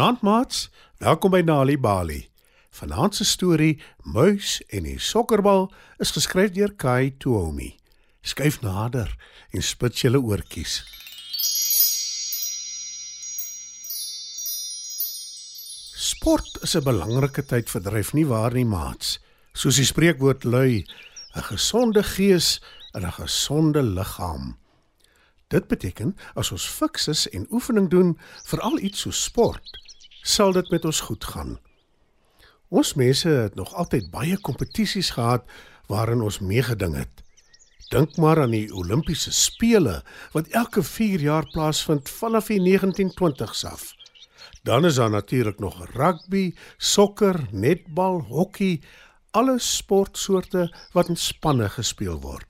Goeienaand maats. Welkom by Nali Bali. Vanaand se storie, Muis en die sokkerbal, is geskryf deur Kai Tuomi. Skuif nader en spit julle oortjies. Sport is 'n belangrike tydverdryf nie waar nie maats. Soos die spreekwoord lui, 'n gesonde gees in 'n gesonde liggaam. Dit beteken as ons fikses en oefening doen vir al iets so sport, sal dit met ons goed gaan. Ons mense het nog altyd baie kompetisies gehad waarin ons meegeding het. Dink maar aan die Olimpiese spele wat elke 4 jaar plaasvind vanaf die 1920s af. Dan is daar natuurlik nog rugby, sokker, netbal, hokkie, alle sportsoorte wat in spanne gespeel word.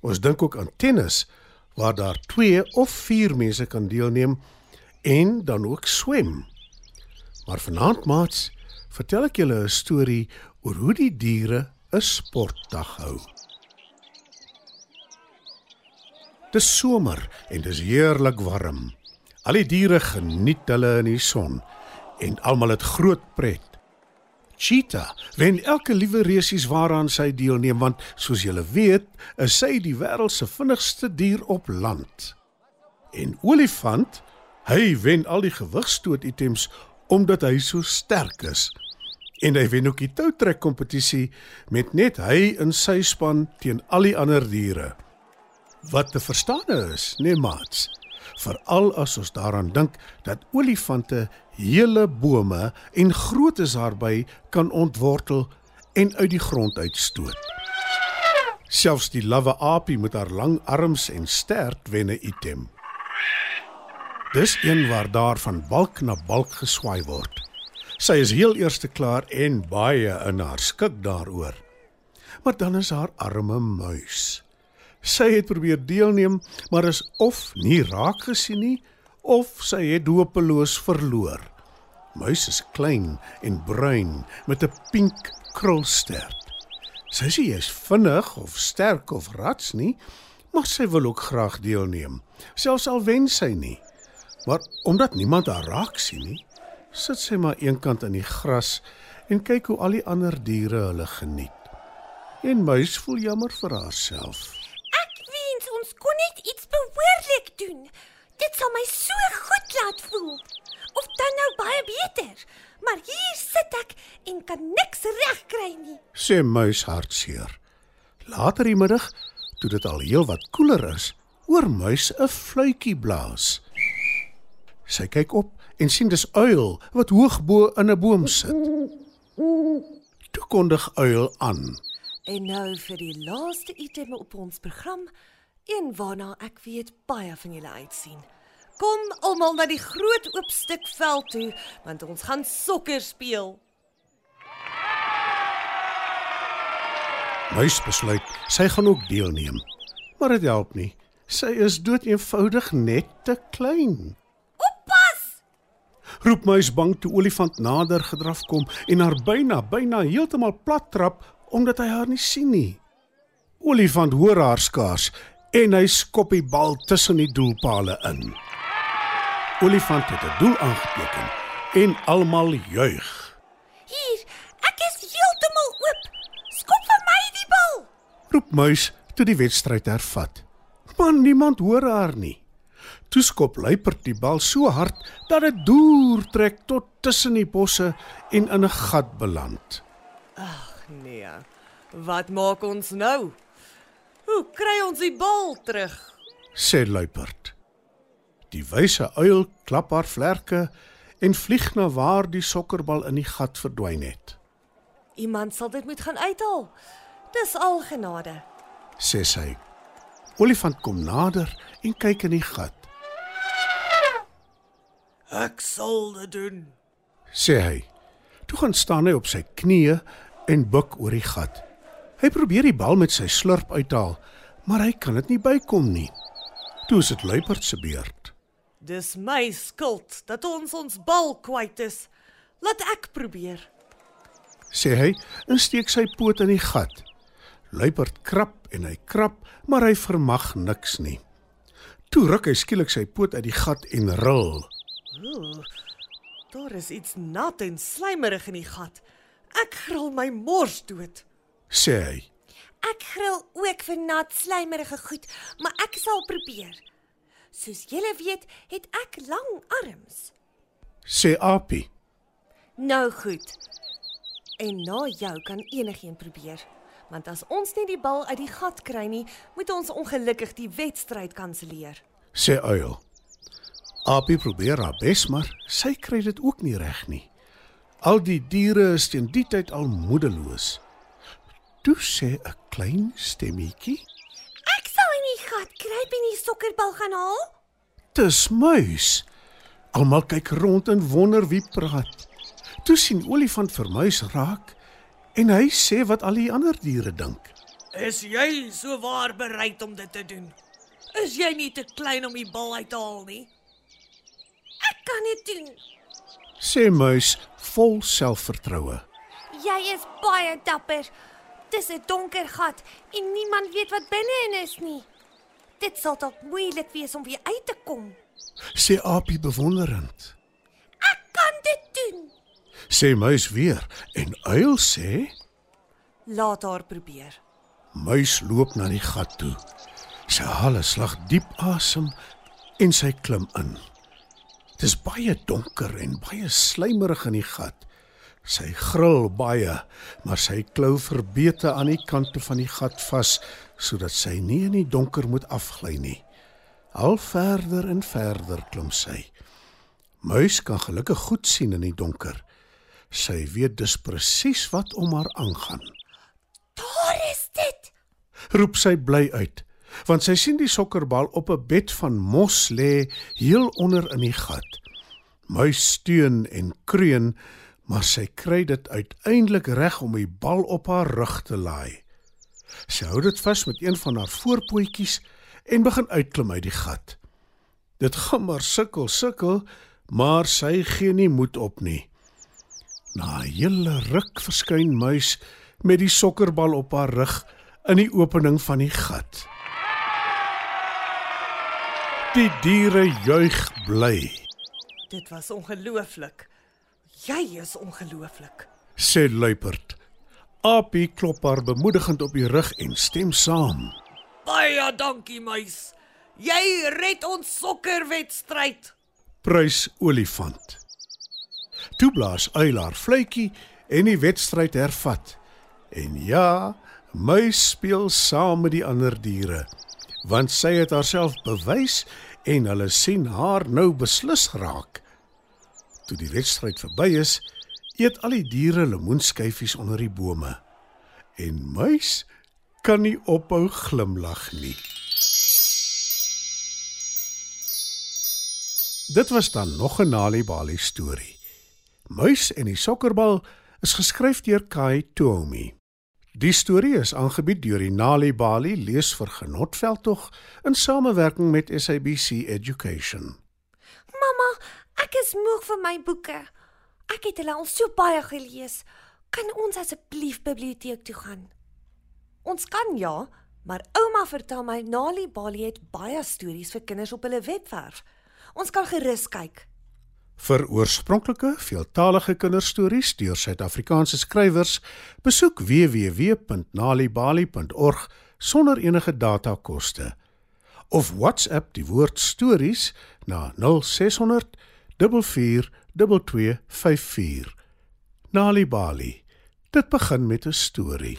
Ons dink ook aan tennis waar daar 2 of 4 mense kan deelneem en dan ook swem. Maar vanaand maats, vertel ek julle 'n storie oor hoe die diere 'n sportdag hou. Dis somer en dis heerlik warm. Al die diere geniet hulle in die son en almal het groot pret. Cheetah wen elke liewe resies waaraan sy deelneem want soos julle weet, is sy die wêreld se vinnigste dier op land. En olifant, hy wen al die gewigstoot items omdat hy so sterk is. En hy wen ook die toutrek kompetisie met net hy in sy span teen al die ander diere. Wat te verstaan is, nee maats veral as ons daaraan dink dat olifante hele bome en grootes daarby kan ontwortel en uit die grond uitstoot. Selfs die lawwe aapie met haar lang arms en stert wen 'n item. Dis een waar daar van balk na balk geswaai word. Sy is heel eerste klaar en baie in haar skik daaroor. Maar dan is haar arme muis. Sy het probeer deelneem, maar is of nie raak gesien nie of sy het hopeloos verloor. Muis is klein en bruin met 'n pink krulstert. Sy sê sy is vinnig of sterk of rats nie, maar sy wil ook graag deelneem, selfs al wen sy nie. Maar omdat niemand haar raak sien nie, sit sy maar eenkant in die gras en kyk hoe al die ander diere hulle geniet. En muis voel jammer vir haarself kon net iets behoorlik doen. Dit sal my so goed laat voel. Of dan nou baie beter. Maar hier sit ek en kan niks regkry nie. Sê muis hartseer. Later die middag, toe dit al heel wat koeler is, hoor muis 'n fluitjie blaas. Sy kyk op en sien dis uil wat hoog bo in 'n boom sit. Toe kondig uil aan. En nou vir die laaste item op ons program een waarna ek weet baie van julle uitsien. Kom almal na die groot oop stuk veld toe want ons gaan sokker speel. Muis besluit sy gaan ook deelneem. Maar dit help nie. Sy is dood eenvoudig net te klein. Roep Muis bang toe olifant nader gedraf kom en haar byna byna heeltemal plat trap omdat hy haar nie sien nie. Olifant hoor haar skaars en hy skop die bal tussen die doelpale in. Olifant het 'n doel aangeteken en almal juig. Hier, ek is heeltemal oop. Skop vir my die bal. Roep muis toe die wedstryd hervat. Maar niemand hoor haar nie. Toe skop luiperd die bal so hard dat dit deur trek tot tussen die bosse en in 'n gat beland. Ag nee. Wat maak ons nou? Hoe kry ons die bal terug? sê luiperd. Die wyse uil klap haar vlerke en vlieg na waar die sokkerbal in die gat verdwyn het. Iemand sal dit moet gaan uithaal. Dis al genade, sê sy. Olifant kom nader en kyk in die gat. Ek sal dit doen, sê hy. Toe gaan staan hy op sy knieë en buig oor die gat. Hy probeer die bal met sy slurp uithaal, maar hy kan dit nie bykom nie. Toe is dit luiperd se beurt. Dis my skuld dat ons ons bal kwyt is. Laat ek probeer. sê hy en steek sy poot in die gat. Luiperd krap en hy krap, maar hy vermag niks nie. Toe ruk hy skielik sy poot uit die gat en ril. Ooh, Daar is iets nat en slijmerig in die gat. Ek gril my mors dood. sê hy. Ek gril ook vir nat slijmerige goed, maar ek sal probeer. Soos julle weet, het ek lang arms. Sê Apie. Nou goed. En na jou kan enigiemand probeer. Want as ons nie die bal uit die gat kry nie, moet ons ongelukkig die wedstryd kanselleer. sê Uil. Apie probeer haar bes, maar sy kry dit ook nie reg nie. Al die diere is teen die tyd al moedeloos. Toe sê 'n klein stemmetjie: Ek sal in die gat kruip en die sokkerbal gaan haal. "Dis muis." Almal kyk rond en wonder wie praat. Toe sien olifant vir muis raak en hy sê wat al die ander diere dink. Is jy so waar bereid om dit te doen? Is jy nie te klein om die bal uit te haal nie? Ek kan dit doen. Sê muis vol selfvertroue. Jy is baie dapper. Dis 'n donker gat en niemand weet wat binne-in is nie. Dit sal dalk moeilik wees om weer uit te kom. Sê Apie bewonderend. Ek kan dit doen. Sê muis weer en uil sê Laat haar probeer. Muis loop na die gat toe. Sy haal 'n slag diep asem en sy klim in. Dit is baie donker en baie slijmerig in die gat. Sy gril baie, maar sy klou verbeete aan die kante van die gat vas sodat sy nie in die donker moet afgly nie. Al verder en verder klim sy. Muis kan gelukkig goed sien in die donker. Sy weet dus presies wat om haar aangaan. Daar is dit. roep sy bly uit, want sy sien die sokkerbal op 'n bed van mos lê heel onder in die gat. Muis steun en kreun, maar sy kry dit uiteindelik reg om die bal op haar rug te laai. Sy hou dit vas met een van haar voorpootjies en begin uitklim uit die gat. Dit gaan maar sukkel, sukkel, maar sy gee nie moed op nie. Na 'n hele ruk verskyn muis met die sokkerbal op haar rug in die opening van die gat. Die diere juig bly, Dit was ongelooflik. Jy is ongelooflik. sê luiperd. Apie klop haar bemoedigend op die rug en stem saam. Baie dankie, muis. Jy red ons sokkerwedstryd. Prys olifant. Toe blaas uil haar fluitjie en die wedstryd hervat. En ja, muis speel saam met die ander diere, want sy het haarself bewys en hulle sien haar nou beslis raak. Toe die wedstryd verby is, eet al die diere lemoenskyfies onder die bome. En muis kan nie ophou glimlag nie. Dit was dan nog 'n Nali Bali storie. Muis en die sokkerbal is geskryf deur Kai Tomi. Die storie is aangebied deur die Nali Bali lees vir genotveldtog in samewerking met SABC Education. Mamma, ek is moeg vir my boeke. Ek het hulle al so baie gelees. Kan ons asseblief biblioteek toe gaan? Ons kan ja, maar ouma vertel my Nali Bali het baie stories vir kinders op hulle webwerf. Ons kan gerus kyk. Vir oorspronklike, veeltalige kinderstories deur Suid-Afrikaanse skrywers, besoek www.nalibali.org sonder enige datakoste of WhatsApp die woord stories na 0600 442254. Nalibali. Dit begin met 'n storie.